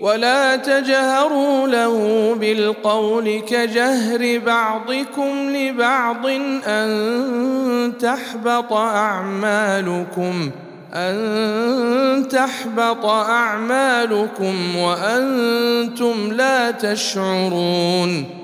ولا تجهروا له بالقول كجهر بعضكم لبعض أن تحبط أعمالكم أن تحبط أعمالكم وأنتم لا تشعرون.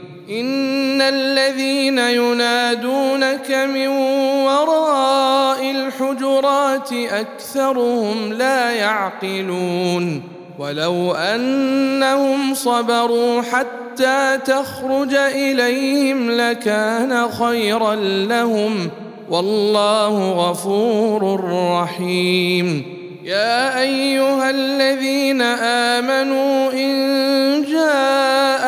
إن الذين ينادونك من وراء الحجرات أكثرهم لا يعقلون ولو أنهم صبروا حتى تخرج إليهم لكان خيرا لهم والله غفور رحيم. يا أيها الذين آمنوا إن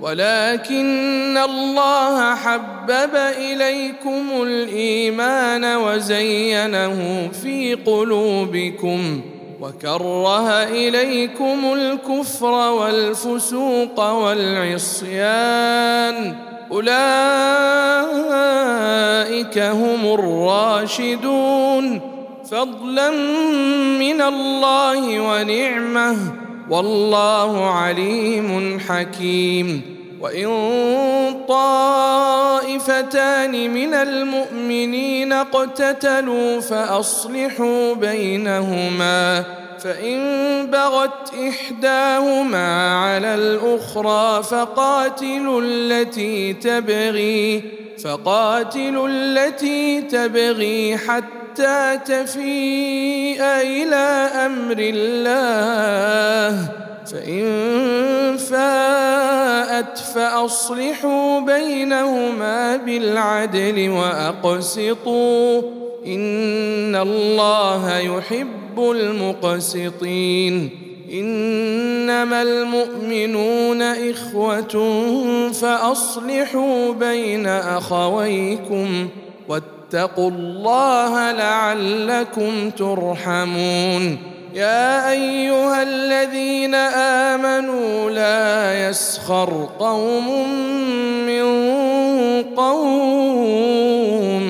ولكن الله حبب إليكم الإيمان وزينه في قلوبكم وكره إليكم الكفر والفسوق والعصيان أولئك هم الراشدون فضلا من الله ونعمة والله عليم حكيم. وإن طائفتان من المؤمنين اقتتلوا فأصلحوا بينهما فإن بغت إحداهما على الأخرى فقاتلوا التي تبغي. فقاتلوا التي تبغي حتى تفيء إلى أمر الله. فإن فاءت فأصلحوا بينهما بالعدل وأقسطوا. إن الله يحب المقسطين. إنما المؤمنون إخوة فأصلحوا بين أخويكم واتقوا الله لعلكم ترحمون. يا أيها الذين آمنوا لا يسخر قوم من قوم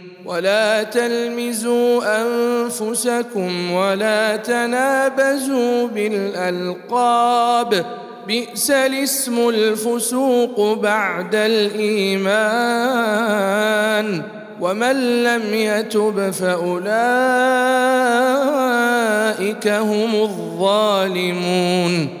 ولا تلمزوا أنفسكم ولا تنابزوا بالألقاب. بئس الاسم الفسوق بعد الإيمان. ومن لم يتب فأولئك هم الظالمون.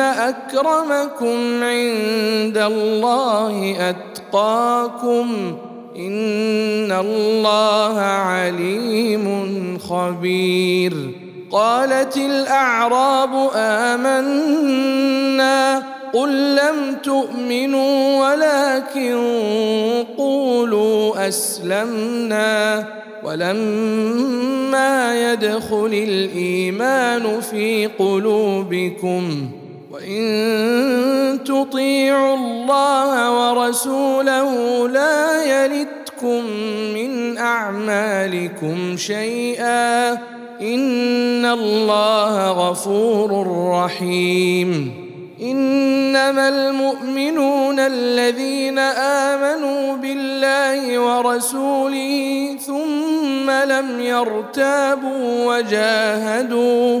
ان اكرمكم عند الله اتقاكم ان الله عليم خبير قالت الاعراب امنا قل لم تؤمنوا ولكن قولوا اسلمنا ولما يدخل الايمان في قلوبكم وإن تطيعوا الله ورسوله لا يلتكم من أعمالكم شيئا إن الله غفور رحيم إنما المؤمنون الذين آمنوا بالله ورسوله ثم لم يرتابوا وجاهدوا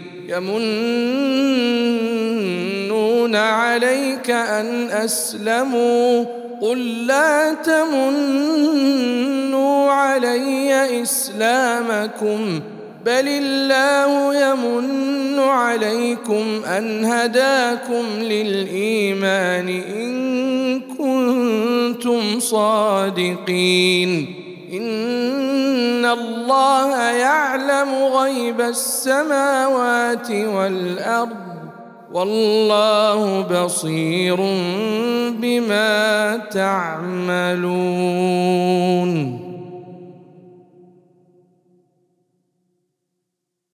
يمنون عليك أن أسلموا قل لا تمنوا علي إسلامكم بل الله يمن عليكم أن هداكم للإيمان إن كنتم صادقين إن الله يعلم غيب السماوات والأرض والله بصير بما تعملون.